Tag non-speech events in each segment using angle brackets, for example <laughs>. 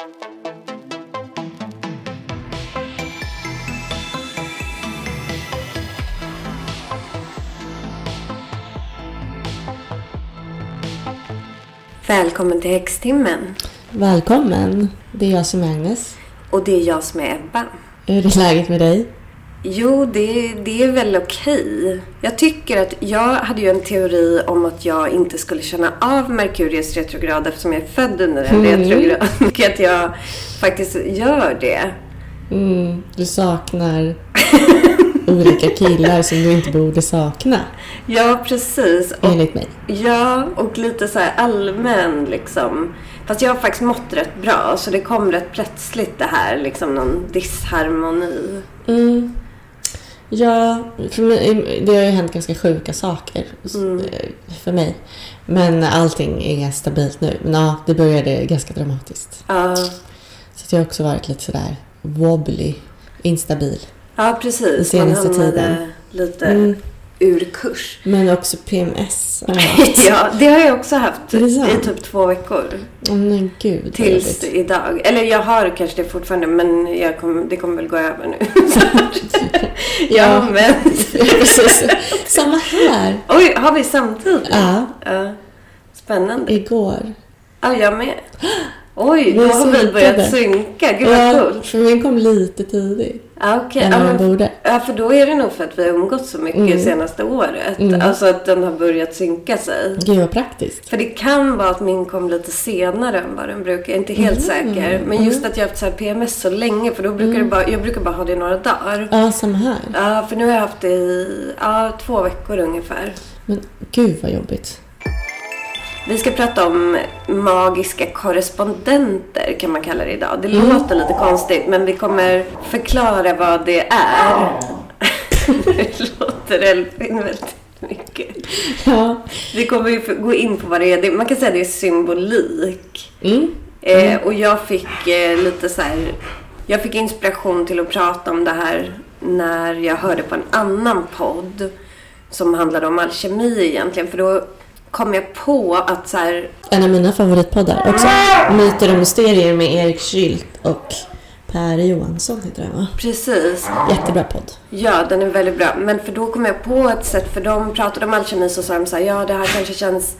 Välkommen till Häxtimmen. Välkommen! Det är jag som är Agnes. Och det är jag som är Ebba. Hur är läget med dig? Jo, det, det är väl okej. Jag tycker att jag hade ju en teori om att jag inte skulle känna av Merkurius retrograd eftersom jag är född under en Mm. retrograd. <laughs> Och att jag faktiskt gör det. Mm, du saknar olika killar som du inte borde sakna, Ja, precis. Och, enligt mig. ja, och lite så här allmän liksom. Fast jag har faktiskt mått rätt bra, så det kom rätt plötsligt det här, liksom någon disharmoni. Mm. Ja, för mig, det har ju hänt ganska sjuka saker Mm. eh, för mig. Men allting är stabilt nu. Men ja, det började ganska dramatiskt. Ja, Så jag har också varit lite sådär wobbly, instabil. ja precis. Den senaste tiden. lite Mm. Ur kurs. Men också PMS haft. <laughs> Ja, det har jag också haft i typ två veckor. Åh men gud Tills idag. Eller jag har kanske det fortfarande men kom, det kommer väl gå över nu. <laughs> ja men. <laughs> Precis. Samma här. Oj, har vi samtidigt? Ja, Ja. Spännande. igår. Ja, jag med. <gasps> Oj, då har vi börjat synka. Gud vad Ja, coolt. för min kom lite tidigt. Ja, okej. Än Ja, men- borde. ja, för då är det nog för att vi har umgåtts så mycket Mm. senaste året. Mm. Alltså att den har börjat synka sig. Gud vad praktiskt. För det kan vara att min kom lite senare än vad den brukar. Jag är inte helt Mm. säker. Men just att jag har haft så här PMS så länge. För då brukar det bara, jag brukar bara ha det i några dagar. Ja, samma här. Ja, för nu har jag haft det i ja, två veckor ungefär. Men gud vad jobbigt. Vi ska prata om magiska korrespondenter kan man kalla det idag. Det Mm. låter lite konstigt men vi kommer förklara vad det är. <laughs> det låter Elfin väldigt mycket. Ja. Vi kommer ju gå in på vad det är. Man kan säga att det är symbolik. Mm. Eh, och jag fick eh, lite så här, jag fick inspiration till att prata om det här när jag hörde på en annan podd som handlade om alkemi egentligen. För då kom jag på att så här, En av mina favoritpoddar också. Myter och mysterier med Erik Kylt och Per Johansson heter den va? precis, Jättebra podd. ja den är väldigt bra. Men för då kom jag på ett sätt, för de pratade om alkemi så sa de så här, ja det här kanske känns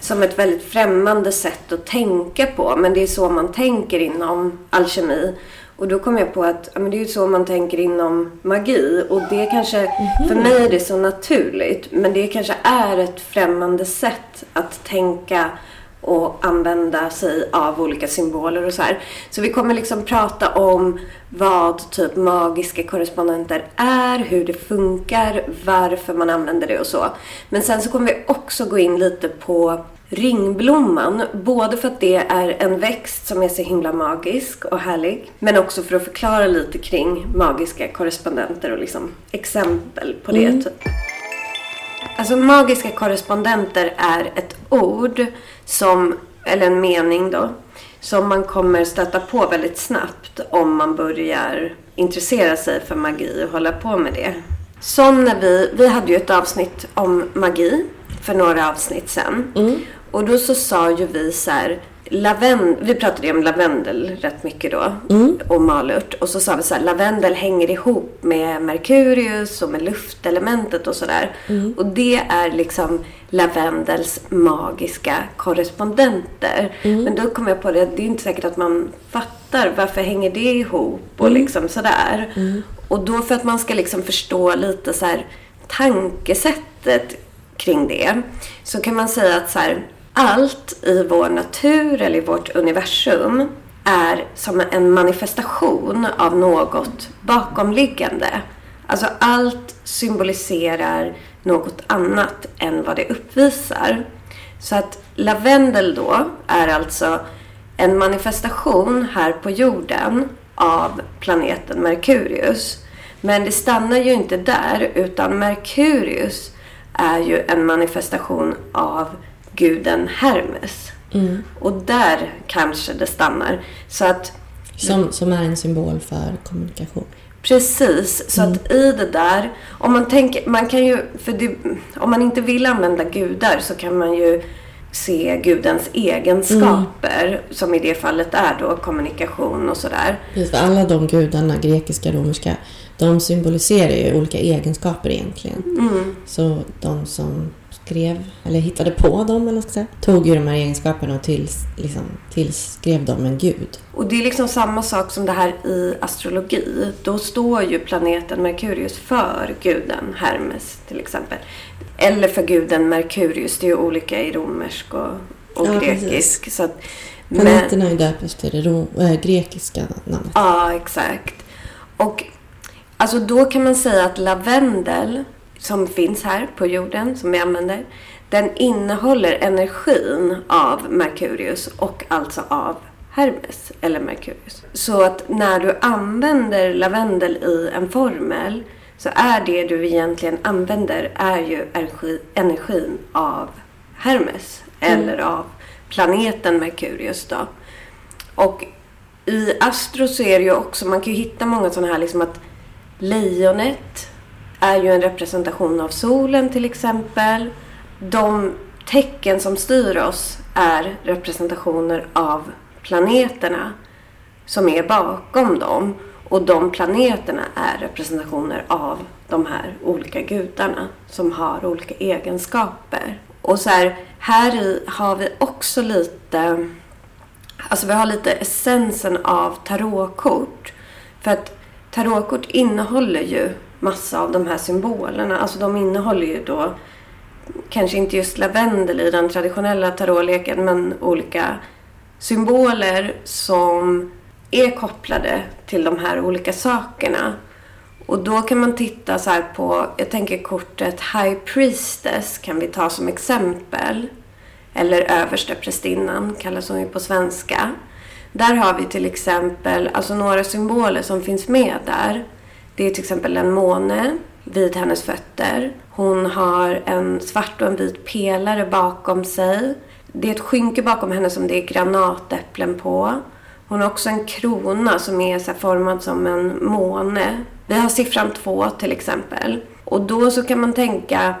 som ett väldigt främmande sätt att tänka på. Men det är så man tänker inom alkemi. Och då kom jag på att ja, men det är ju så man tänker inom magi. Och det kanske, för mig är det så naturligt. Men det kanske är ett främmande sätt att tänka och använda sig av olika symboler och så här. Så vi kommer liksom prata om vad typ magiska korrespondenter är, hur det funkar, varför man använder det och så. Men sen så kommer vi också gå in lite på ringblomman. Både för att det är en växt som är så himla magisk och härlig. Men också för att förklara lite kring magiska korrespondenter och liksom exempel på det. Typ. Alltså magiska korrespondenter är ett ord som, eller en mening då, som man kommer stöta på väldigt snabbt om man börjar intressera sig för magi och hålla på med det. Som när vi, vi hade ju ett avsnitt om magi för några avsnitt sen. Och då så sa ju vi så här, lavend, vi pratade ju om lavendel rätt mycket då. Och malört. Och så sa vi så här, lavendel hänger ihop med Merkurius och med luftelementet och sådär. Och det är liksom lavendels magiska korrespondenter. Men då kom jag på det, det är inte säkert att man fattar varför hänger det ihop och liksom sådär. Och då för att man ska liksom förstå lite så här tankesättet kring det så kan man säga att så här, allt i vår natur eller i vårt universum är som en manifestation av något bakomliggande. Alltså allt symboliserar något annat än vad det uppvisar. Så att lavendel då är alltså en manifestation här på jorden av planeten Merkurius. Men det stannar ju inte där utan Merkurius är ju en manifestation av guden Hermes. Och där kanske det stannar. Så att Som, som är en symbol för kommunikation. Precis, så att i det där, om man tänker, man kan ju, för det, om man inte vill använda gudar så kan man ju se gudens egenskaper. Som i det fallet är då kommunikation och sådär. Precis, för alla de gudarna, grekiska, romerska, de symboliserar ju olika egenskaper egentligen. Mm. Så de som skrev, eller hittade på dem, eller vad ska säga, tog ju de här egenskaperna och tills, liksom, tillskrev dem en gud. Och det är liksom samma sak som det här i astrologi. Då står ju planeten Merkurius för guden Hermes till exempel. Eller för guden Merkurius. Det är ju olika i romersk och, och Ja, grekisk. Så att, men, Planeten är ju döpt efter det äh, grekiska namnet. ja, exakt. Och alltså då kan man säga att lavendel som finns här på jorden, som vi använder, den innehåller energin av Merkurius och alltså av Hermes eller Merkurius. Så att när du använder lavendel i en formel så är det du egentligen använder är ju energi, energin av Hermes eller av planeten Merkurius då. Och i Astro så är det ju också, man kan ju hitta många sådana här liksom att lejonet är ju en representation av solen till exempel. De tecken som styr oss är representationer av planeterna som är bakom dem. Och de planeterna är representationer av de här olika gudarna som har olika egenskaper. Och så här, här i har vi också lite, alltså vi har lite essensen av tarotkort. För att tarotkort innehåller ju massa av de här symbolerna. Alltså de innehåller ju då kanske inte just lavendel i den traditionella tarotleken men olika symboler som är kopplade till de här olika sakerna. Och då kan man titta så här på, jag tänker kortet High Priestess kan vi ta som exempel. Eller Översteprästinnan kallas hon ju på svenska. Där har vi till exempel, alltså några symboler som finns med där. Det är till exempel en måne vid hennes fötter. Hon har en svart och en vit pelare bakom sig. Det är ett skynke bakom henne som det är granatäpplen på. Hon har också en krona som är så formad som en måne. Vi har siffran två till exempel. Och då så kan man tänka,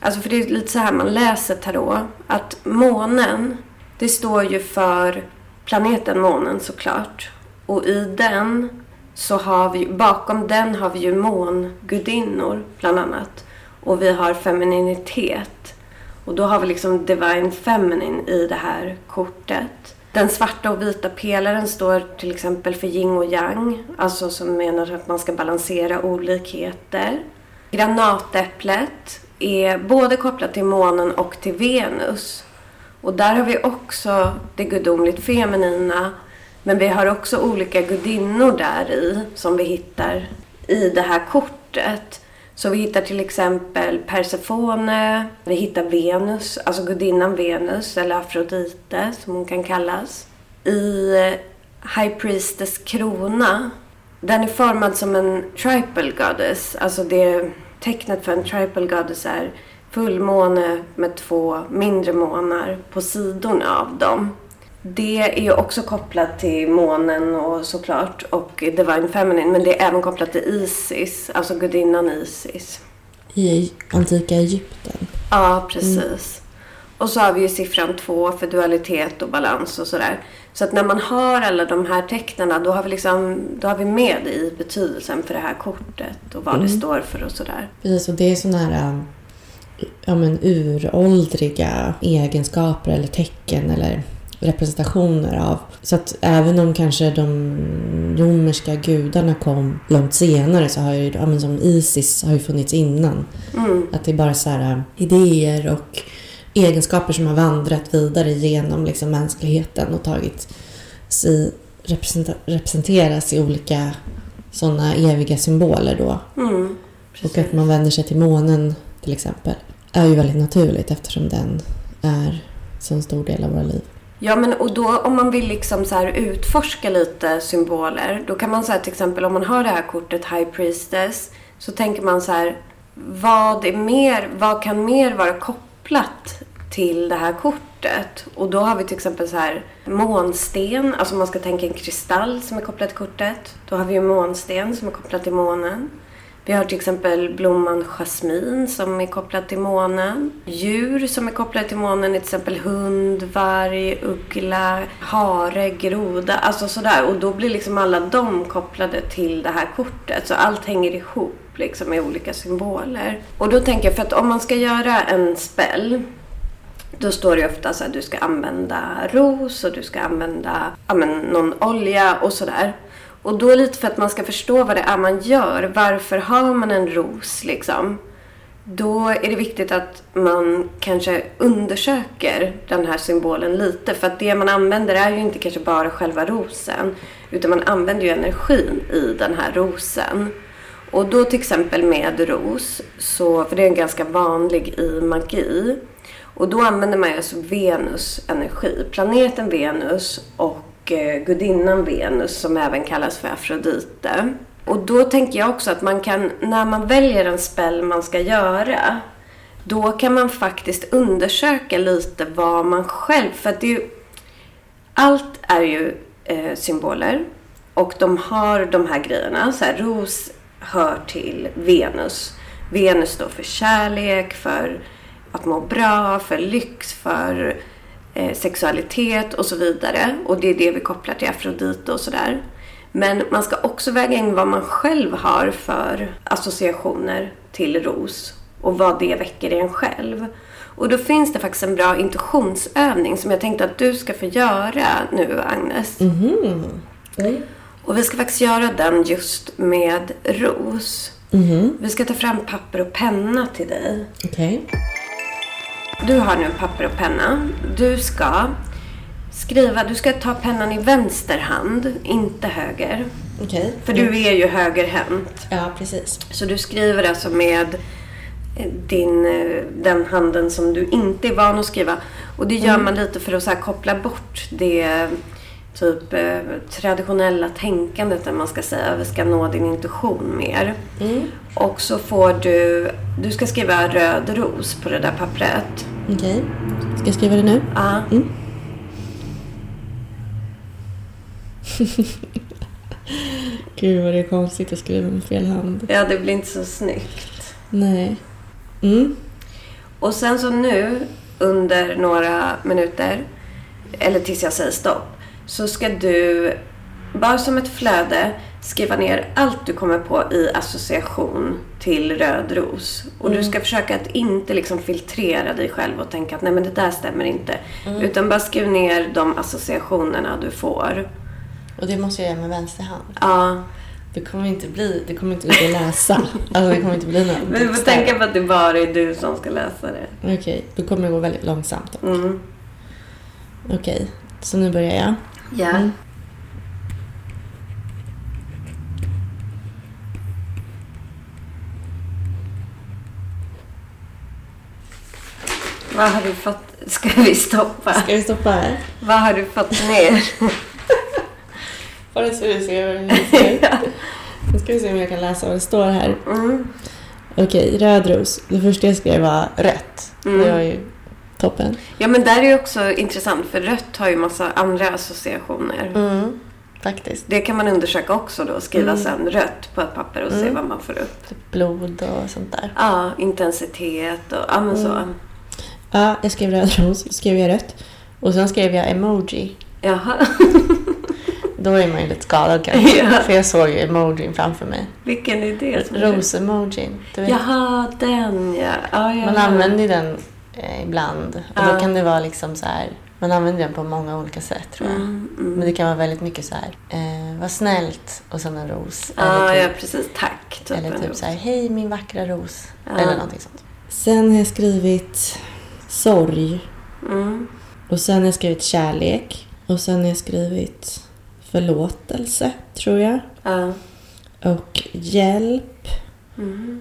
alltså för det är lite så här man läser tarot, att månen, det står ju för planeten månen såklart. Och i den så har vi, bakom den har vi ju mångudinnor bland annat. Och vi har femininitet. Och då har vi liksom Divine Feminine i det här kortet. Den svarta och vita pelaren står till exempel för yin och yang. Alltså som menar att man ska balansera olikheter. Granatäpplet är både kopplat till månen och till Venus. Och där har vi också det gudomligt feminina. Men vi har också olika gudinnor där i som vi hittar i det här kortet. Så vi hittar till exempel Persefone, vi hittar Venus, alltså gudinnan Venus eller Afrodite som hon kan kallas. I eh, High Priestess krona, den är formad som en triple goddess. Alltså det tecknet för en triple goddess är fullmåne med två mindre månar på sidorna av dem. Det är också kopplat till månen och såklart och Divine Feminine men det är även kopplat till Isis, alltså gudinnan Isis. I antika Egypten. Ja, precis. Och så har vi ju siffran två för dualitet och balans och sådär. Så att när man har alla de här tecknen då har vi, liksom, då har vi med i betydelsen för det här kortet och vad det står för och sådär. Precis, och det är sådana här äh, ja, men, uråldriga egenskaper eller tecken eller representationer av. Så att även om kanske de romerska gudarna kom långt senare så har ju, ja, men som Isis har ju funnits innan. Mm. Att det är bara så här äh, idéer och egenskaper som har vandrat vidare genom liksom mänskligheten och tagit sig, representeras i olika sådana eviga symboler då. Mm. Och att man vänder sig till månen till exempel är ju väldigt naturligt eftersom den är så en stor del av våra liv. Ja, men och då om man vill liksom så här utforska lite symboler, då kan man säga till exempel om man har det här kortet High Priestess, så tänker man så här, vad är mer, vad kan mer vara kopplat till det här kortet? Och då har vi till exempel så här månsten, alltså man ska tänka en kristall som är kopplad till kortet. Då har vi ju månsten som är kopplad till månen. Vi har till exempel blomman jasmin som är kopplad till månen. Djur som är kopplade till månen är till exempel hund, varg, uggla, hare, groda. Alltså sådär. Och då blir liksom alla de kopplade till det här kortet. Så allt hänger ihop liksom med olika symboler. Och då tänker jag, för att om man ska göra en spell då står det ofta så att du ska använda ros och du ska använda ja, men, någon olja och sådär. Och då lite för att man ska förstå vad det är man gör. Varför har man en ros liksom? Då är det viktigt att man kanske undersöker den här symbolen lite. För att det man använder är ju inte kanske bara själva rosen. Utan man använder ju energin i den här rosen. Och då till exempel med ros, så, för det är en ganska vanlig i magi. Och då använder man alltså Venus energi. Planeten Venus och Eh, gudinnan Venus som även kallas för Afrodite. Och då tänker jag också att man kan, när man väljer en spel man ska göra, då kan man faktiskt undersöka lite vad man själv, för att det är ju, allt är ju eh, symboler och de har de här grejerna. Så här, ros hör till Venus. Venus står för kärlek, för att må bra, för lyx, för eh, sexualitet och så vidare. Och det är det vi kopplar till Afrodite och sådär. Men man ska också väga in vad man själv har för associationer till ros och vad det väcker i en själv. Och då finns det faktiskt en bra intuitionsövning som jag tänkte att du ska få göra nu, Agnes. Mhm. Mm. Och vi ska faktiskt göra den just med ros. Mhm. Vi ska ta fram papper och penna till dig. Okej. Du har nu papper och penna. Du ska skriva, du ska ta pennan i vänster hand, inte höger. Okej. För du är ju högerhänt. Ja, precis. Så du skriver alltså med eh, din, eh, den handen som du inte är van att skriva. Och det gör man lite för att så koppla bort det typ eh, traditionella tänkandet, där man ska säga. Vi ska nå din intuition mer. Mm. Och så får du, du ska skriva röd ros på det där pappret. Okej. Ska jag skriva det nu? Ja. Mm. <laughs> Gud vad det är konstigt att skriva med fel hand. ja, det blir inte så snyggt. Nej. Mm. Och sen så nu under några minuter, eller tills jag säger stopp, så ska du bara som ett flöde skriva ner allt du kommer på i association till röd ros. Och du ska försöka att inte liksom filtrera dig själv och tänka att nej men det där stämmer inte. Utan bara skriv ner de associationerna du får. Och det måste jag göra med vänster hand. Ja, Det kommer inte bli, det kommer inte att läsa. <laughs> Alltså det kommer inte bli några men du får tänka på att det bara är du som ska läsa det. Okej, då kommer det gå väldigt långsamt. Mm. Okej, så nu börjar jag. Ja. Mm. Vad har du fått? Ska vi stoppa? Ska vi stoppa här? Vad har du fått ner? <laughs> Bara så du ser vad det står. Nu ska vi se om jag kan läsa vad det står här. Mm. Okej, röd ros. Det första jag skrev var rött. Mm. Det var ju toppen. Ja, men där är ju också intressant för rött har ju massa andra associationer. Mm. Faktiskt. Det kan man undersöka också då. Skriva Mm. sen rött på ett papper och se Mm. vad man får upp. Typ blod och sånt där. Ja, intensitet och ja men så. Mm. Ja, jag skrev röd ros. Skrev jag rött. Och sen skrev jag emoji. Jaha. <laughs> Då är man ju lite skadad kanske. <laughs> Ja. För jag såg ju emojin framför mig. Vilken är det? Ros-emojin. Jaha, den ja. ja ja. man använder ju den eh, ibland. Och Ja. då kan det vara liksom så här. Man använder den på många olika sätt tror jag. Mm, Men mm. det kan vara väldigt mycket så här. Eh, vad snällt och sen en ros. Ja, eller ja, typ, precis. Tack. Typ eller typ så här. Hej min vackra ros. Ja. Eller någonting sånt. Sen har jag skrivit sorg. Mm. Och sen har jag skrivit kärlek. Och sen har jag skrivit förlåtelse, tror jag. Ja. Och hjälp. Mm.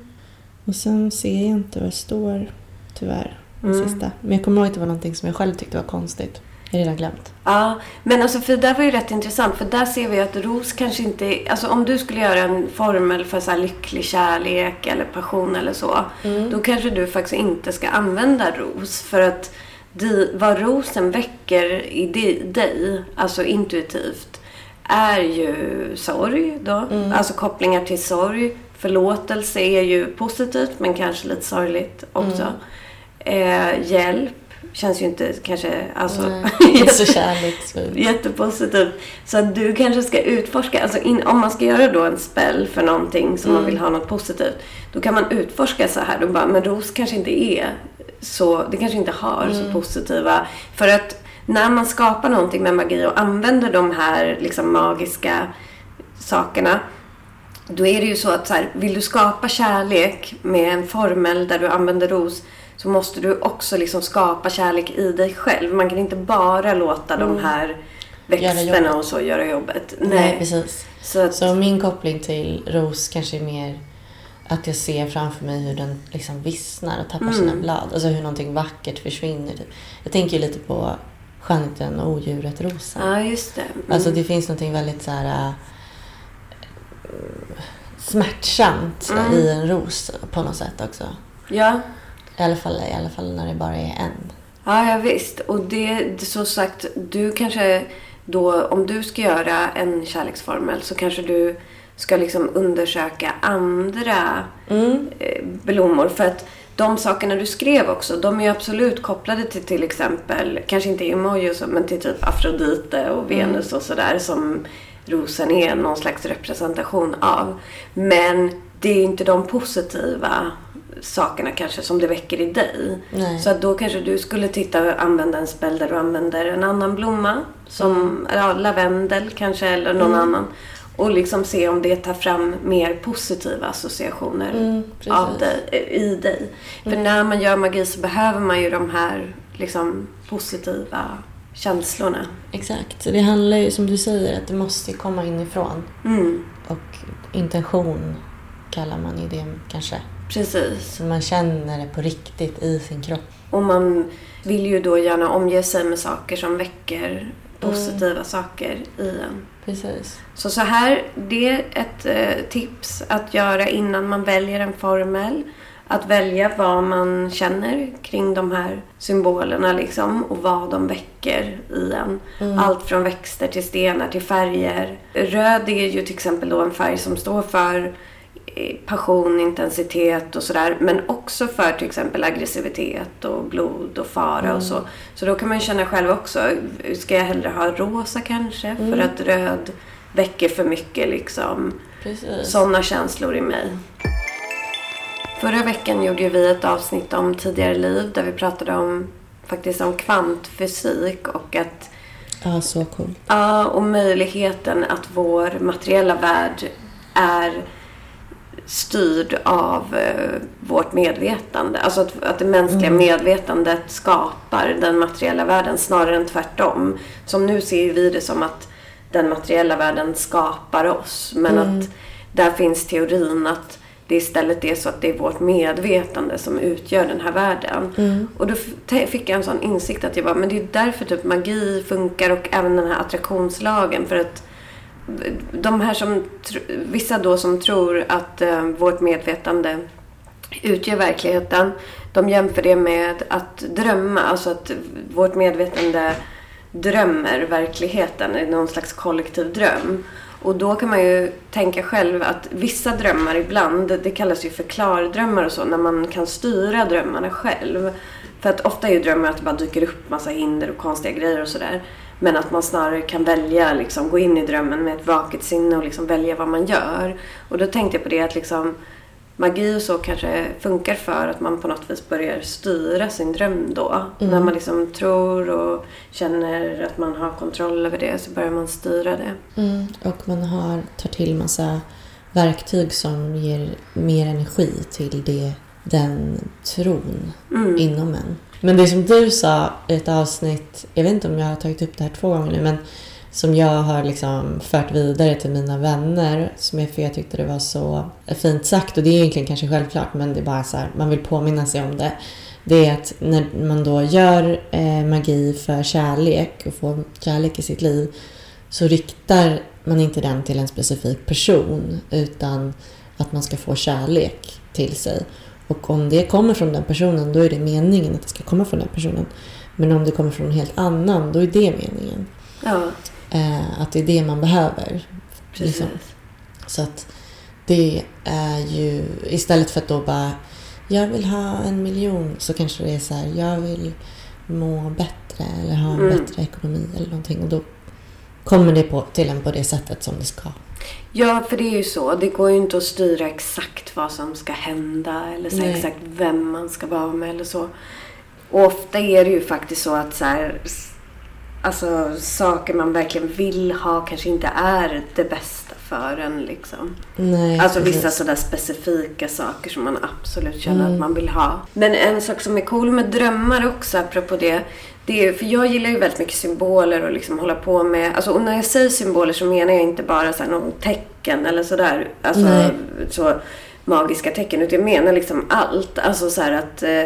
Och sen ser jag inte vad det står, tyvärr. Mm. sista. Men jag kommer ihåg att det var någonting som jag själv tyckte var konstigt. Jag har redan glömt. Ja, men alltså för det där var ju rätt intressant för där ser vi att ros kanske inte alltså om du skulle göra en formel för så lycklig kärlek eller passion eller så. Då kanske du faktiskt inte ska använda ros för att di, vad rosen väcker i di, dig, alltså intuitivt, är ju sorg då. Alltså kopplingar till sorg, Förlåtelse är ju positivt men kanske lite sorgligt också. Eh, hjälp känns ju inte kanske alltså, Nej, <laughs> inte så kärleksfullt. jättepositivt. Så att du kanske ska utforska, alltså in, om man ska göra då en spell för någonting som man vill ha något positivt. Då kan man utforska så här. Då bara, men ros kanske inte är så, det kanske inte har så positiva. För att när man skapar någonting med magi och använder de här liksom magiska sakerna. Då är det ju så att så här, vill du skapa kärlek med en formel där du använder ros så måste du också liksom skapa kärlek i dig själv. Man kan inte bara låta de här växterna och så göra jobbet. Nej, precis. Så att, Så min koppling till ros kanske är mer att jag ser framför mig hur den liksom vissnar och tappar sina blad. Alltså hur någonting vackert försvinner. Jag tänker ju lite på skönheten och odjuret rosa. ja, just det. Mm. Alltså det finns någonting väldigt så här äh, smärtsamt Mm. i en ros på något sätt också. Ja. I alla fall, i alla fall när det bara är en. Ja, ja visst. Och det, så sagt, du kanske då, om du ska göra en kärleksformel så kanske du ska liksom undersöka andra eh, blommor. För att de sakerna du skrev också, de är absolut kopplade till till exempel, kanske inte emoji och så, men till typ Afrodite och Venus och sådär som rosen är någon slags representation av. Men det är ju inte de positiva sakerna kanske som det väcker i dig. Nej. Så att då kanske du skulle titta använda en spel där du använder en annan blomma. Som ja, lavendel kanske eller någon annan. Och liksom se om det tar fram mer positiva associationer Mm, av dig, eh, i dig. För när man gör magi så behöver man ju de här liksom, positiva känslorna. Exakt. Så det handlar ju som du säger att det måste komma inifrån. Mm, Och intention kallar man ju det kanske. precis. Så man känner det på riktigt i sin kropp. Och man vill ju då gärna omge sig med saker som väcker positiva saker i en. Precis. Så så här, det är ett eh, tips att göra innan man väljer en formel. Att välja vad man känner kring de här symbolerna liksom och vad de väcker i en. Allt från växter till stenar till färger. Röd är ju till exempel då en färg som står för passion, intensitet och sådär. Men också för till exempel aggressivitet och blod och fara och så. Så då kan man ju känna själv också. Ska jag hellre ha rosa kanske? För att röd väcker för mycket liksom sådana känslor i mig. Förra veckan gjorde vi ett avsnitt om tidigare liv där vi pratade om faktiskt om kvantfysik och att Ja, så coolt. Ja, och möjligheten att vår materiella värld är styrd av eh, vårt medvetande. Alltså att, att det mänskliga medvetandet skapar den materiella världen snarare än tvärtom. Som nu ser vi det som att den materiella världen skapar oss. Men att där finns teorin att det istället är så att det är vårt medvetande som utgör den här världen. Och då fick jag en sån insikt att jag bara, men det är därför typ magi funkar och även den här attraktionslagen. För att de här som, vissa då som tror att eh, vårt medvetande utgör verkligheten. De jämför det med att drömma, alltså att vårt medvetande drömmer verkligheten, i någon slags kollektiv dröm. Och då kan man ju tänka själv att vissa drömmar ibland, det kallas ju för klardrömmar och så, när man kan styra drömmarna själv. För att ofta är ju drömmar att det bara dyker upp massa hinder och konstiga grejer och sådär. Men att man snarare kan välja, liksom gå in i drömmen med ett vaket sinne och liksom välja vad man gör. Och då tänkte jag på det att liksom magi och så kanske funkar för att man på något vis börjar styra sin dröm då. När man liksom tror och känner att man har kontroll över det så börjar man styra det. Mm. Och man har, tar till massa verktyg som ger mer energi till det, den tron inom en. Men det som du sa i ett avsnitt, jag vet inte om jag har tagit upp det här två gånger nu, men som jag har liksom fört vidare till mina vänner, som jag, för jag tyckte det var så fint sagt. Och det är egentligen kanske självklart, men det är bara så här, man vill påminna sig om det. Det är att när man då gör eh, magi för kärlek och får kärlek i sitt liv så riktar man inte den till en specifik person utan att man ska få kärlek till sig. Och om det kommer från den personen då är det meningen att det ska komma från den personen. Men om det kommer från en helt annan då är det meningen. Ja, Eh, att det är det man behöver. Liksom. Så att det är ju istället för att då bara jag vill ha en miljon så kanske det är så här jag vill må bättre eller ha en Mm. bättre ekonomi eller någonting och då kommer det på, till en på det sättet som det ska. Ja, för det är ju så. Det går ju inte att styra exakt vad som ska hända eller så exakt vem man ska vara med eller så. Och ofta är det ju faktiskt så att så här, alltså, saker man verkligen vill ha kanske inte är det bästa för en. Liksom. Nej, Alltså precis. vissa sådär specifika saker som man absolut känner Mm. att man vill ha. Men en sak som är cool med drömmar också, apropå det. Det är, för jag gillar ju väldigt mycket symboler och liksom hålla på med. Alltså, och när jag säger symboler så menar jag inte bara så här någon tecken eller sådär. Alltså Nej. så magiska tecken. Utan jag menar liksom allt. Alltså så att eh,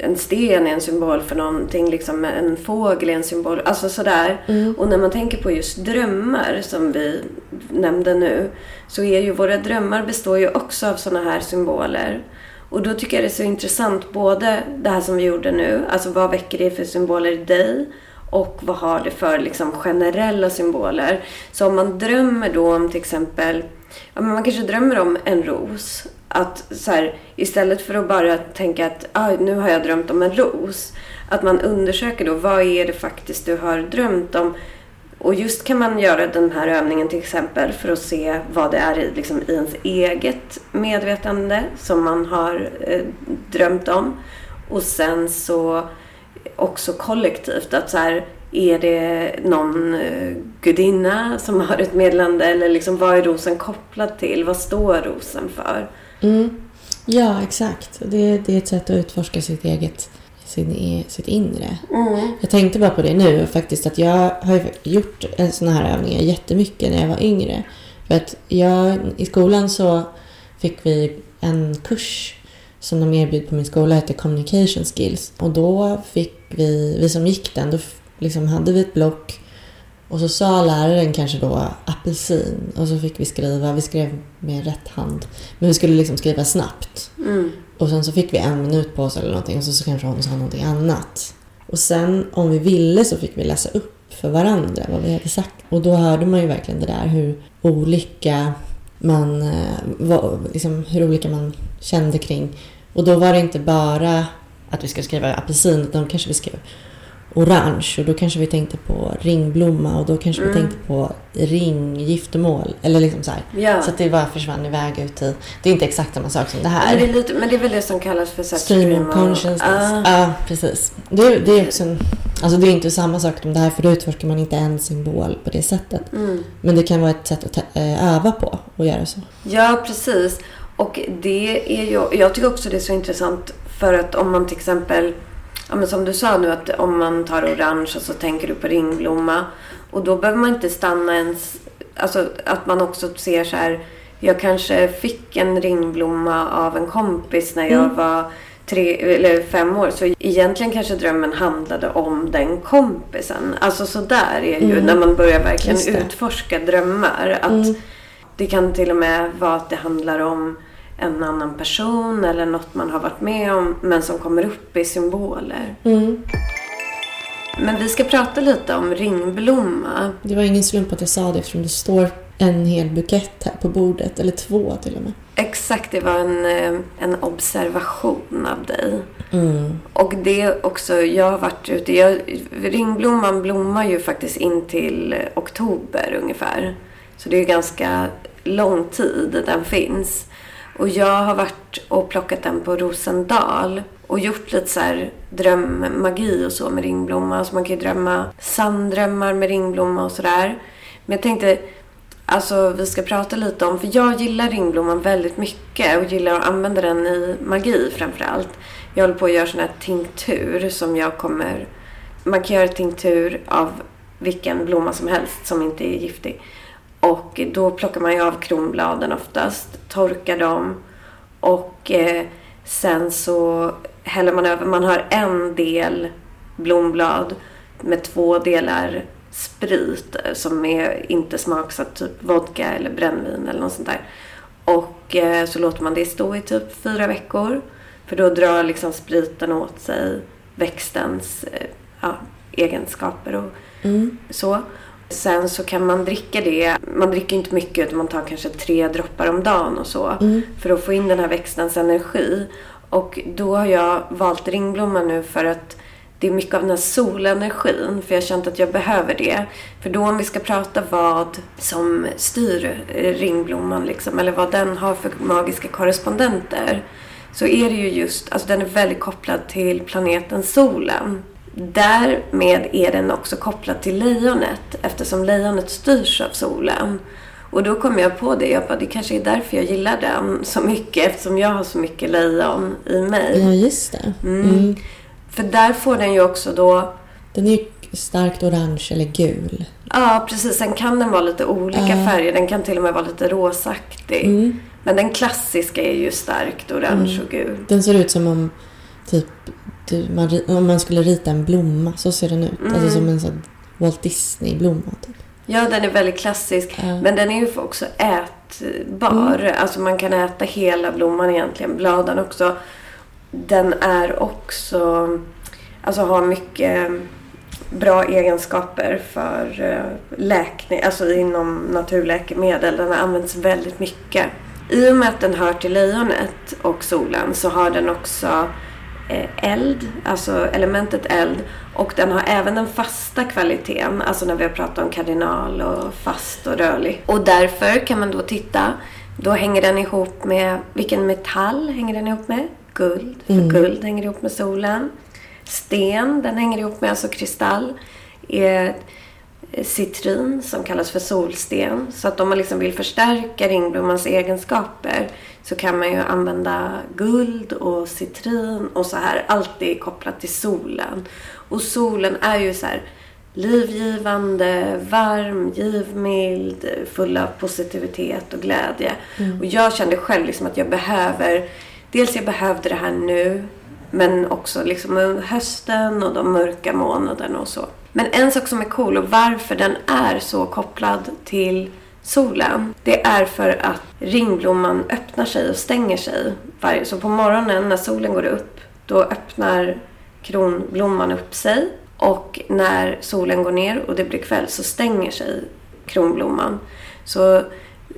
en sten är en symbol för någonting. Liksom en fågel är en symbol. Alltså sådär. Mm. Och när man tänker på just drömmar som vi nämnde nu. Så är ju våra drömmar består ju också av sådana här symboler. Och då tycker jag det är så intressant både det här som vi gjorde nu. Alltså vad väcker det för symboler i dig? Och vad har det för liksom generella symboler? Så om man drömmer då om till exempel Ja, men man kanske drömmer om en ros. Att så här, istället för att bara tänka att ah, nu har jag drömt om en ros. Att man undersöker då vad är det faktiskt du har drömt om. Och just kan man göra den här övningen till exempel för att se vad det är i, liksom, i ens eget medvetande som man har eh, drömt om. Och sen så också kollektivt. Att så här, är det någon eh, gudinna som har ett meddelande? Eller liksom, vad är rosen kopplad till? Vad står rosen för? Mm. Ja, exakt. Det, det är ett sätt att utforska sitt eget sin, sitt inre. Jag tänkte bara på det nu faktiskt att jag har gjort sån här övningar jättemycket när jag var yngre. För att jag, i skolan så fick vi en kurs som de erbjöd på min skola hette Communication Skills. Och då fick vi, vi som gick den, då liksom hade vi ett block och så sa läraren kanske då apelsin och så fick vi skriva, vi skrev med rätt hand. Men vi skulle liksom skriva snabbt. Mm. Och sen så fick vi en minut på oss eller någonting och så, så kanske hon sa någonting annat. Och sen om vi ville så fick vi läsa upp för varandra vad vi hade sagt. Och då hörde man ju verkligen det där hur olika man, eh, var, liksom, hur olika man kände kring. Och då var det inte bara att vi ska skriva apelsin utan kanske vi skrev orange och då kanske vi tänkte på ringblomma och då kanske vi Mm. tänkte på ring, giftermål eller liksom så här. Ja. Så att det bara försvann iväg ut i... Det är inte exakt samma sak som det här. Men det, är lite, men det är väl det som kallas för Stream of consciousness. Ah. Ja, precis. Det, är- det är också en, alltså det är inte samma sak som det här för då utforskar man inte en symbol på det sättet. Mm. Men det kan vara ett sätt att eh, öva på och göra så. Ja, precis. Och det är ju, jag tycker också det är så intressant för att om man till exempel, ja men som du sa nu att om man tar orange och så tänker du på ringblomma och då behöver man inte stanna ens, alltså att man också ser så här, jag kanske fick en ringblomma av en kompis när jag Mm. var tre eller fem år. Så egentligen kanske drömmen handlade om den kompisen. Alltså så där är ju Mm. när man börjar verkligen utforska drömmar. Att Mm. det kan till och med vara att det handlar om en annan person eller något man har varit med om men som kommer upp i symboler. Mm. Men vi ska prata lite om ringblomma. Det var ingen slump att jag sa det eftersom det står en hel bukett här på bordet. Eller två till och med. Exakt, det var en, eh, en observation av dig. Mm. Och det också, jag har varit ute, jag, ringblomman blommar ju faktiskt in till oktober ungefär. Så det är ganska lång tid den finns. Och jag har varit och plockat den på Rosendal och gjort lite så här drömmagi och så med ringblomma. Alltså man kan ju drömma sanddrömmar med ringblomma och sådär. Men jag tänkte, alltså vi ska prata lite om, för jag gillar ringblomman väldigt mycket och gillar att använda den i magi framför allt. Jag håller på att göra sån här tinktur som jag kommer... Man kan göra tinktur av vilken blomma som helst som inte är giftig. Och då plockar man ju av kronbladen oftast, torkar dem och eh, sen så häller man över. Man har en del blomblad med två delar sprit som är inte smaksatt, typ vodka eller brännvin eller något sånt där. Och eh, så låter man det stå i typ fyra veckor. För då drar liksom spriten åt sig växtens eh, ja, egenskaper och Mm. så. Sen så kan man dricka det. Man dricker inte mycket utan man tar kanske tre droppar om dagen och så. För att få in den här växtens energi. Och då har jag valt ringblomma nu för att det är mycket av den här solenergin. För jag har känt att jag behöver det. För då om vi ska prata vad som styr ringblomman liksom. Eller vad den har för magiska korrespondenter. Så är det ju just, alltså den är väldigt kopplad till planeten solen. Därmed är den också kopplad till lejonet eftersom lejonet styrs av solen. Och då kom jag på det. Jag bara, det kanske är därför jag gillar den så mycket eftersom jag har så mycket lejon i mig. Ja, just det. Mm. För där får den ju också då... Den är ju starkt orange eller gul. Ja, precis. Sen kan den vara lite olika färger. Den kan till och med vara lite rosaktig. Mm. Men den klassiska är ju starkt orange och gul. Den ser ut som om typ du, man, om man skulle rita en blomma. Så ser den ut. Alltså som en sån Walt Disney-blomma. Typ. Ja, den är väldigt klassisk. Ja. Men den är ju också ätbar. Alltså man kan äta hela blomman egentligen. Bladen också. Den är också... Alltså har mycket bra egenskaper för eh, läkning. Alltså inom naturläkemedel. Den har använts väldigt mycket. I och med att den hör till lejonet och solen så har den också eld, alltså elementet eld. Och den har även den fasta kvaliteten, alltså när vi har pratat om kardinal och fast och rörlig. Och därför kan man då titta, då hänger den ihop med, vilken metall hänger den ihop med? Guld, för guld hänger ihop med solen. Sten, den hänger ihop med alltså kristall. Är citrin som kallas för solsten. Så att om man liksom vill förstärka ringblommans egenskaper så kan man ju använda guld och citrin och så här. Allt är kopplat till solen. Och solen är ju så här livgivande, varm, givmild, full av positivitet och glädje. Och jag kände själv liksom att jag behöver, dels jag behövde det här nu men också liksom hösten och de mörka månaderna och så. Men en sak som är cool och varför den är så kopplad till solen. Det är för att ringblomman öppnar sig och stänger sig. Så på morgonen när solen går upp då öppnar kronblomman upp sig. Och när solen går ner och det blir kväll så stänger sig kronblomman. Så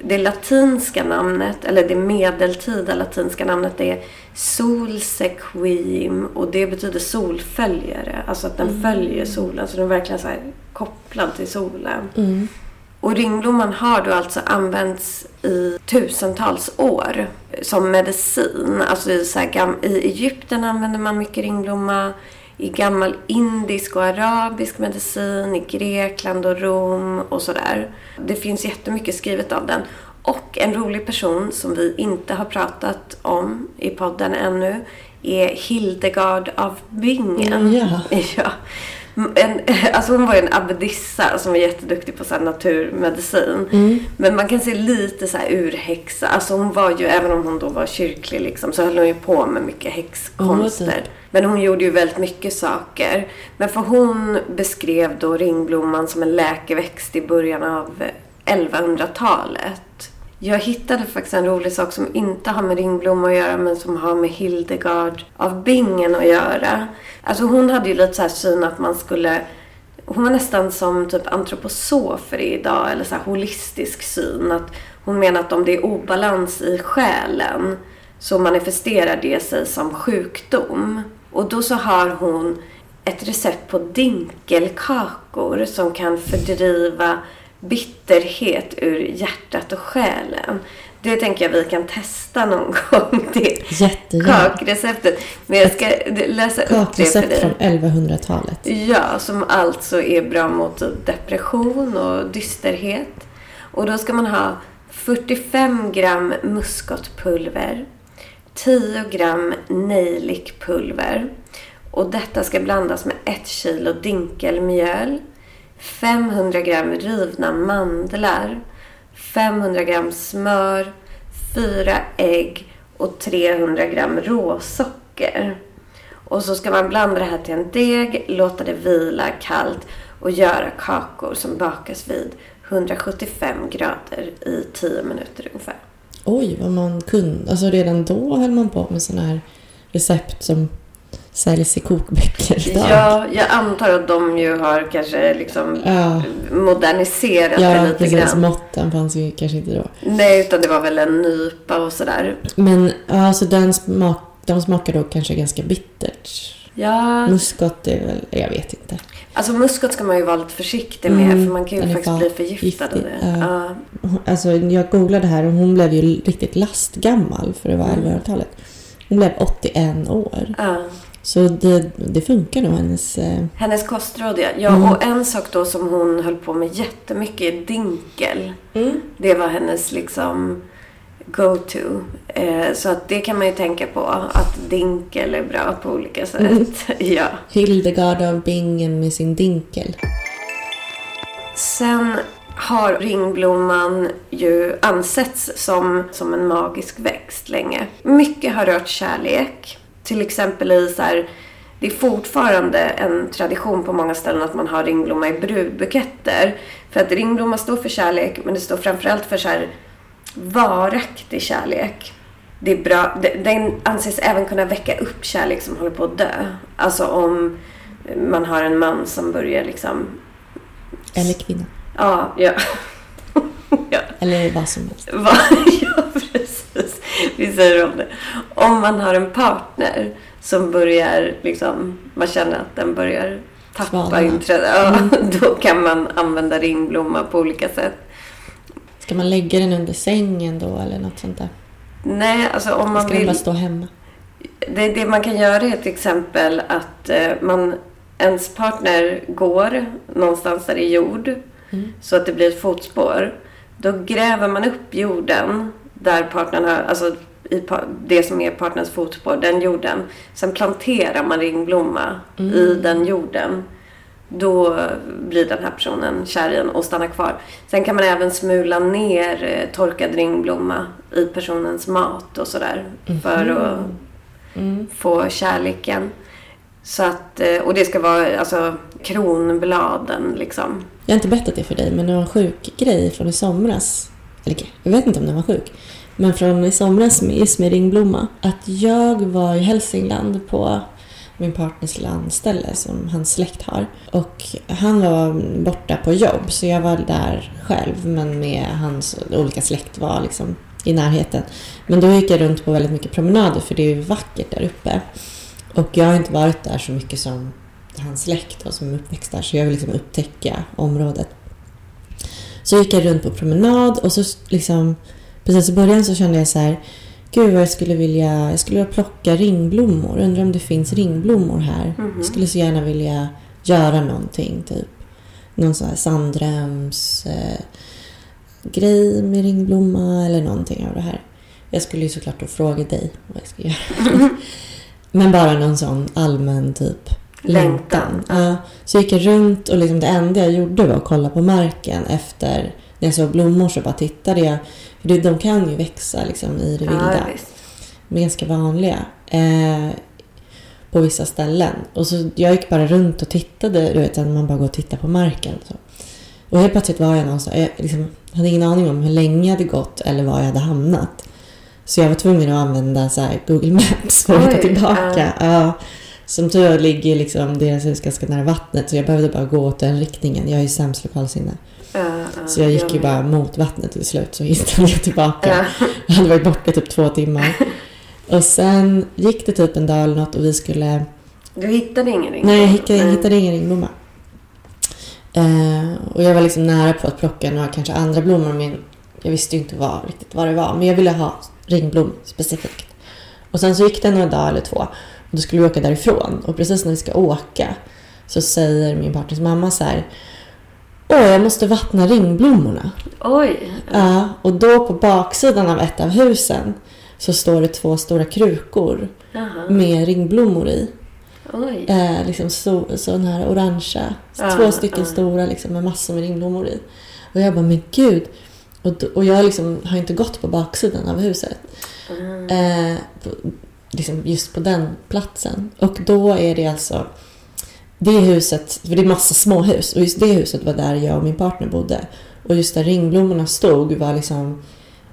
det latinska namnet, eller det medeltida latinska namnet är Solsequim och det betyder solföljare. Alltså att den följer solen. Så den är verkligen så kopplad till solen. Och ringblomman har då alltså använts i tusentals år som medicin. Alltså i, så här i Egypten använder man mycket ringblomma. I gammal indisk och arabisk medicin, i Grekland och Rom och sådär. Det finns jättemycket skrivet av den. Och en rolig person som vi inte har pratat om i podden ännu är Hildegard av Bingen. Ja. <laughs> ja. En, <laughs> alltså hon var ju en abbedissa som var jätteduktig på så naturmedicin. Men man kan se lite så här urhäxa. Alltså hon var ju, även om hon då var kyrklig liksom, så höll hon ju på med mycket häxkonster. Det- Men hon gjorde ju väldigt mycket saker. Men för hon beskrev då ringblomman som en läkeväxt i början av 1100-talet. Jag hittade faktiskt en rolig sak som inte har med ringblomma att göra men som har med Hildegard av Bingen att göra. Alltså hon hade ju lite så här syn att man skulle hon var nästan som typ antroposofer idag, eller så här holistisk syn. Att hon menar att om det är obalans i själen så manifesterar det sig som sjukdom. Och då så har hon ett recept på dinkelkakor som kan fördriva bitterhet ur hjärtat och själen. Det tänker jag vi kan testa någon <laughs> gång. Det Jättegärna. kakreceptet. Men jag ska läsa upp det för dig. från 1100-talet. Ja, som alltså är bra mot depression och dysterhet. Och då ska man ha 45 gram muskotpulver, 10 gram nejlikpulver och detta ska blandas med 1 kilo dinkelmjöl, 500 gram rivna mandlar, 500 gram smör, 4 ägg och 300 gram råsocker. Och så ska man blanda det här till en deg, låta det vila kallt och göra kakor som bakas vid 175 grader i 10 minuter ungefär. Oj, vad man kunde. Alltså redan då höll man på med sådana här recept som säljs i kokböcker idag. Ja, jag antar att de ju har kanske liksom Ja, moderniserat det ja lite precis. grann. Måtten fanns ju kanske inte då. Nej, utan det var väl en nypa och sådär. Men ja, så den smak, de smakar då kanske ganska bittert. Ja, Muskot är väl, jag vet inte. alltså muskot ska man ju vara lite försiktig med Mm, för man kan ju faktiskt fa- bli förgiftad av giftig, det. ja. Ja. Alltså jag googlade här och hon blev ju riktigt lastgammal för att vara Mm. 1100-talet. Hon blev 81 år. Ja. Så det, det funkar nog hennes... Eh, Hennes kostråd ja. ja Mm. och en sak då som hon höll på med jättemycket är dinkel. Det var hennes liksom go-to. Eh, så att det kan man ju tänka på. Att dinkel är bra på olika sätt. Mm. <laughs> ja. Hildegard av Bingen med sin dinkel. Sen har ringblomman ju ansetts som, som en magisk växt länge. Mycket har rört kärlek. Till exempel i så här, det är fortfarande en tradition på många ställen att man har ringblomma i brudbuketter. För att ringblomma står för kärlek, men det står framförallt för så här varaktig kärlek. Det är bra. Den anses även kunna väcka upp kärlek som håller på att dö. Alltså om man har en man som börjar liksom Eller kvinna. Ja, ja. <laughs> ja. Eller vad som helst. Va? <laughs> ja. <laughs> Vi säger om det. Om man har en partner som börjar, liksom, man känner att den börjar tappa Svalna. intresse. Ja, <laughs> Då kan man använda ringblomma på olika sätt. Ska man lägga den under sängen då eller något sånt där? Nej, alltså om man Ska den vill... bara stå hemma? Det, det man kan göra är till exempel att eh, man, ens partner går någonstans där det är jord Mm. så att det blir ett fotspår. Då gräver man upp jorden där partnern har, alltså i det som är partners fotspår, den jorden. Sen planterar man ringblomma Mm. i den jorden. Då blir den här personen kär i en och stannar kvar. Sen kan man även smula ner eh, torkad ringblomma i personens mat och sådär. För att Mm. få kärleken. Så att, eh, och det ska vara alltså kronbladen liksom. Jag har inte berättat det för dig, men det var en sjuk grej från i somras. Eller jag vet inte om den var sjuk. Men från i somras med, just med ringblomma. Att jag var i Hälsingland på min partners landställe som hans släkt har. Och han var borta på jobb så jag var där själv men med hans olika släkt var liksom i närheten. Men då gick jag runt på väldigt mycket promenader för det är ju vackert där uppe. Och jag har inte varit där så mycket som hans släkt och som är uppväxt där så jag vill liksom upptäcka området. Så gick jag runt på promenad och så liksom precis i början så kände jag så här Gud vad jag skulle vilja, jag skulle vilja plocka ringblommor. Undrar om det finns ringblommor här. Mhm. Jag skulle så gärna vilja göra någonting typ. Någon sån här sanddröms eh, grej med ringblomma eller någonting av det här. Jag skulle ju såklart då fråga dig vad jag ska göra. <laughs> Men bara någon sån allmän typ Längtan. Ja, så gick jag runt och liksom det enda jag gjorde var att kolla på marken efter när jag såg blommor så bara tittade jag. För de kan ju växa liksom i det vilda. Ja, visst. De är ganska vanliga. Eh, på vissa ställen. Och så jag gick bara runt och tittade. Du vet, man bara går och tittar på marken. Så. Och helt plötsligt var jag någonstans. Jag liksom, hade ingen aning om hur länge jag hade gått eller var jag hade hamnat. Så jag var tvungen att använda så Google Maps för att hitta tillbaka. Ja. Som tur är ligger liksom deras hus ganska nära vattnet så jag behövde bara gå åt den riktningen. Jag är ju sämst lokalsinne. Så jag gick ju bara mot vattnet till slut så hittade jag tillbaka. Ja. <laughs> Jag hade varit borta typ två timmar. Och sen gick det typ en dag eller något och vi skulle... Du hittade ingen ring? Nej, jag hittade, jag hittade ingen ringblomma. Eh, och jag var liksom nära på att plocka några kanske andra blommor men jag visste ju inte vad, riktigt vad det var. Men jag ville ha ringblom specifikt. Och sen så gick det några dagar eller två då skulle vi åka därifrån. Och precis när vi ska åka så säger min partners mamma så här Åh, jag måste vattna ringblommorna. Oj. Ja, och då på baksidan av ett av husen så står det två stora krukor Jaha. med ringblommor i. Oj. Eh, liksom så, sån här orangea. Ja, två stycken ja. stora liksom, med massor med ringblommor i. Och jag bara, men gud. Och, och jag liksom har inte gått på baksidan av huset. Mm. Eh, liksom just på den platsen. Och då är det alltså det huset, för det är massa småhus och just det huset var där jag och min partner bodde. Och just där ringblommorna stod var liksom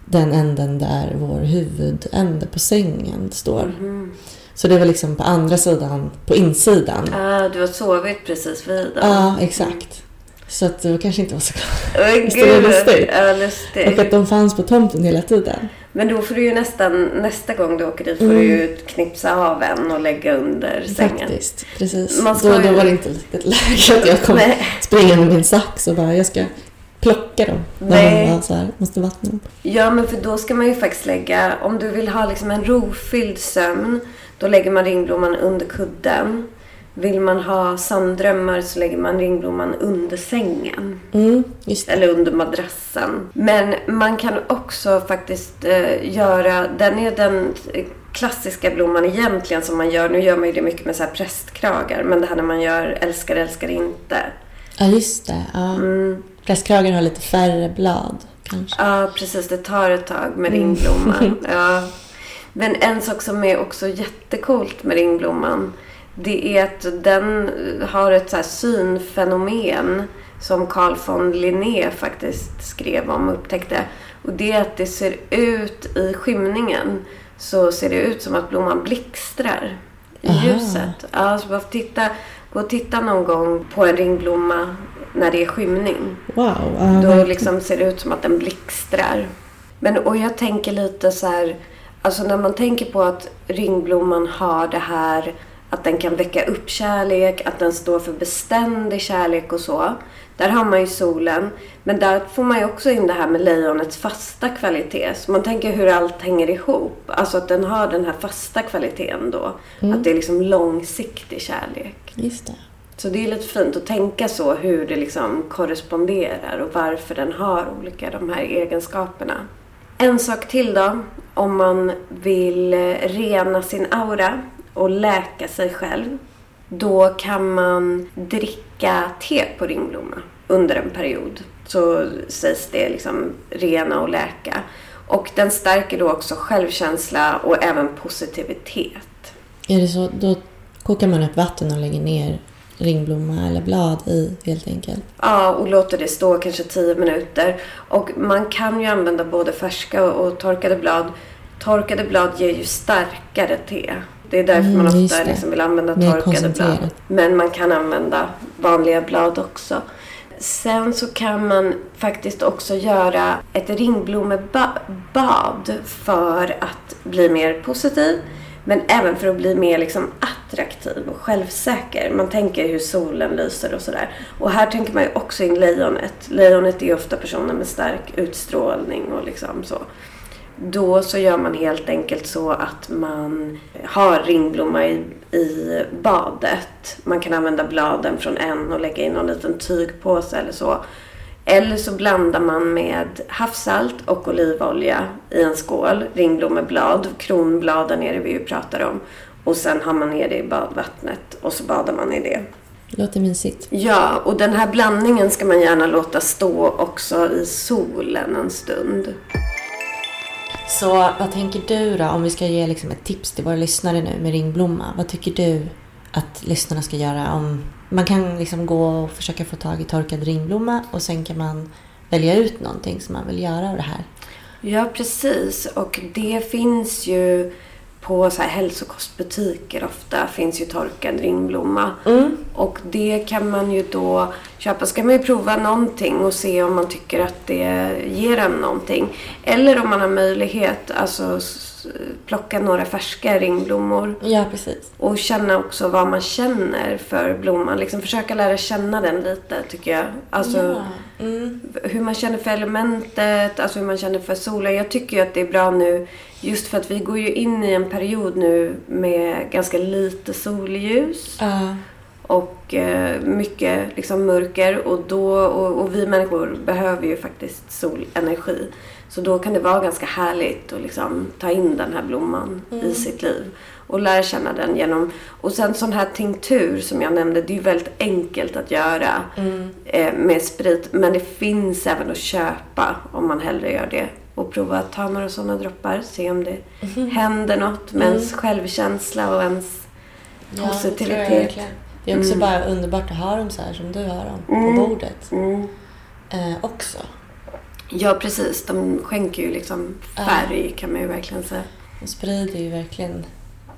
den änden där vår huvudände på sängen står. Mhm. Så det var liksom på andra sidan, på insidan. Ah, du har sovit precis vid den. Ja, exakt. Så att det kanske inte var så <laughs> Visst är det gud. lustigt? Ja, Och lustigt. att de fanns på tomten hela tiden. Men då får du ju nästan, nästa gång du åker dit får Mm. du ju knipsa av en och lägga under sängen. Faktiskt, precis. Man Då, ju- då var det inte riktigt läge att jag kom Nej. springande med min sax och bara jag ska plocka dem. När man så här, måste vattna dem. Ja, men för då ska man ju faktiskt lägga, om du vill ha liksom en rofylld sömn, då lägger man ringblomman under kudden. Vill man ha sanddrömmar så lägger man ringblomman under sängen. Mm. Eller under madrassen. Men man kan också faktiskt eh, göra, den är den klassiska blomman egentligen som man gör. Nu gör man ju det mycket med så här prästkragar. Men det här när man gör älskar, älskar inte. Ja, just det. Ja. Mm. Prästkragen har lite färre blad kanske. Ja, precis. Det tar ett tag med ringblomman. <laughs> Ja. Men en sak som är också jättekult med ringblomman. Det är att den har ett så här synfenomen som Carl von Linné faktiskt skrev om och upptäckte. Och det är att det ser ut i skymningen så ser det ut som att blomman blixtrar i Aha. ljuset. Ja, så bara titta, gå och titta någon gång på en ringblomma när det är skymning. Wow. Då liksom ser det ut som att den blixtrar. Men och jag tänker lite så här, alltså när man tänker på att ringblomman har det här att den kan väcka upp kärlek, att den står för beständig kärlek och så. Där har man ju solen. Men där får man ju också in det här med lejonets fasta kvalitet. Så man tänker hur allt hänger ihop. Alltså att den har den här fasta kvaliteten då. Att det är liksom långsiktig kärlek. Just det. Så det är lite fint att tänka så hur det liksom korresponderar och varför den har olika de här egenskaperna. En sak till då. Om man vill eh, rena sin aura och läka sig själv. Då kan man dricka te på ringblomma under en period. Så sägs det liksom rena och läka. Och den stärker då också självkänsla och även positivitet. Är det så, då kokar man upp vatten och lägger ner ringblomma eller blad i helt enkelt. Ja, och låter det stå kanske 10 minuter. Och man kan ju använda både färska och torkade blad. Torkade blad ger ju starkare te. Det är därför Mm, man ofta liksom vill använda torkade blad. Men man kan använda vanliga blad också. Sen så kan man faktiskt också göra ett ringblomebad för att bli mer positiv. Men även för att bli mer liksom attraktiv och självsäker. Man tänker hur solen lyser och sådär. Och här tänker man ju också in lejonet. Lejonet är ofta personer med stark utstrålning och liksom så. Då så gör man helt enkelt så att man har ringblomma i, i badet. Man kan använda bladen från en och lägga i någon liten tygpåse eller så. Eller så blandar man med havssalt och olivolja i en skål. Ringblomeblad, kronbladen är det vi ju pratar om. Och sen har man ner det i badvattnet och så badar man i det. Låter mysigt. Ja, och den här blandningen ska man gärna låta stå också i solen en stund. Så vad tänker du då om vi ska ge liksom ett tips till våra lyssnare nu med ringblomma? Vad tycker du att lyssnarna ska göra om man kan liksom gå och försöka få tag i torkad ringblomma och sen kan man välja ut någonting som man vill göra av det här. Ja, precis. Och det finns ju på så här hälsokostbutiker ofta finns ju torkad ringblomma. Och det kan man ju då köpa. Ska man ju prova någonting och se om man tycker att det ger en någonting. Eller om man har möjlighet, alltså plocka några färska ringblommor. Ja, precis. Och känna också vad man känner för blomman. Liksom försöka lära känna den lite tycker jag. Alltså Mm. hur man känner för elementet, alltså hur man känner för solen. Jag tycker ju att det är bra nu just för att vi går ju in i en period nu med ganska lite solljus Ja. Och eh, mycket liksom mörker och, då, och, och vi människor behöver ju faktiskt solenergi. Så då kan det vara ganska härligt att liksom ta in den här blomman i sitt liv och lära känna den genom... Och sen sån här tinktur som jag nämnde, det är ju väldigt enkelt att göra eh, med sprit. Men det finns även att köpa om man hellre gör det. Och prova att ta några sådana droppar, se om det händer något med ens självkänsla och ens positivitet. Det är också bara underbart att ha dem så här som du har dem på bordet. Mm. Eh, också. Ja, precis. De skänker ju liksom färg kan man ju verkligen säga. De sprider ju verkligen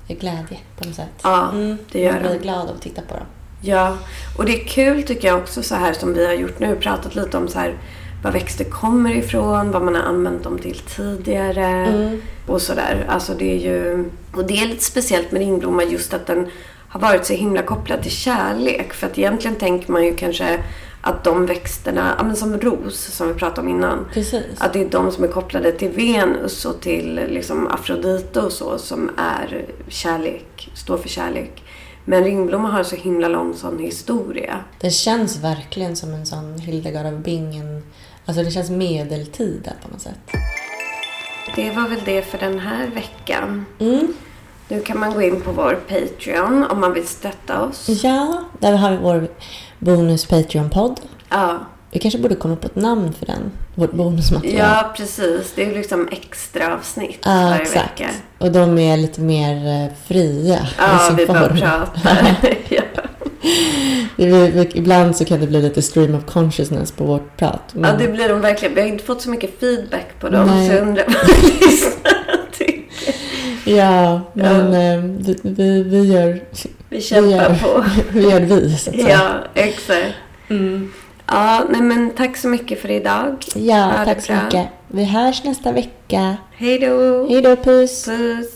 glädje på något sätt. Ja, det gör Man blir de. glad av att titta på dem. Ja, och det är kul tycker jag också så här som vi har gjort nu. Pratat lite om så här var växter kommer ifrån, vad man har använt dem till tidigare Mm. och sådär. Alltså det är ju... Och det är lite speciellt med ringblomma just att den har varit så himla kopplad till kärlek. För att egentligen tänker man ju kanske att de växterna, ja men som ros som vi pratade om innan. Precis. Att det är de som är kopplade till Venus och till liksom Afrodite och så som är kärlek, står för kärlek. Men ringblomma har så himla lång sån historia. Det känns verkligen som en sån Hildegard av Bingen. Alltså det känns medeltida på något sätt. Det var väl det för den här veckan. Mm. Nu kan man gå in på vår Patreon om man vill stötta oss. Ja, där har vi vår bonus Patreon-podd. Ja, Vi kanske borde komma på ett namn för den. Vårt bonusmaterial. ja precis. Det är liksom extra avsnitt Ja, varje exakt. vecka. Och de är lite mer eh, fria <laughs> <laughs> Ja, vi bara pratar. ja. Ibland så kan det bli lite stream of consciousness på vårt prat. ja, men- det blir de verkligen. Vi har inte fått så mycket feedback på dem Nej. så jag undrar vad. Ja, men eh, vi, vi, vi, gör, Vi kämpar gör- på. <laughs> vi gör vi, så att säga. Ja, exakt. Ja, nej men tack så mycket för idag. Ja, Ha tack så mycket. Vi hörs nästa vecka. Hej då! Hej då, puss! Puss!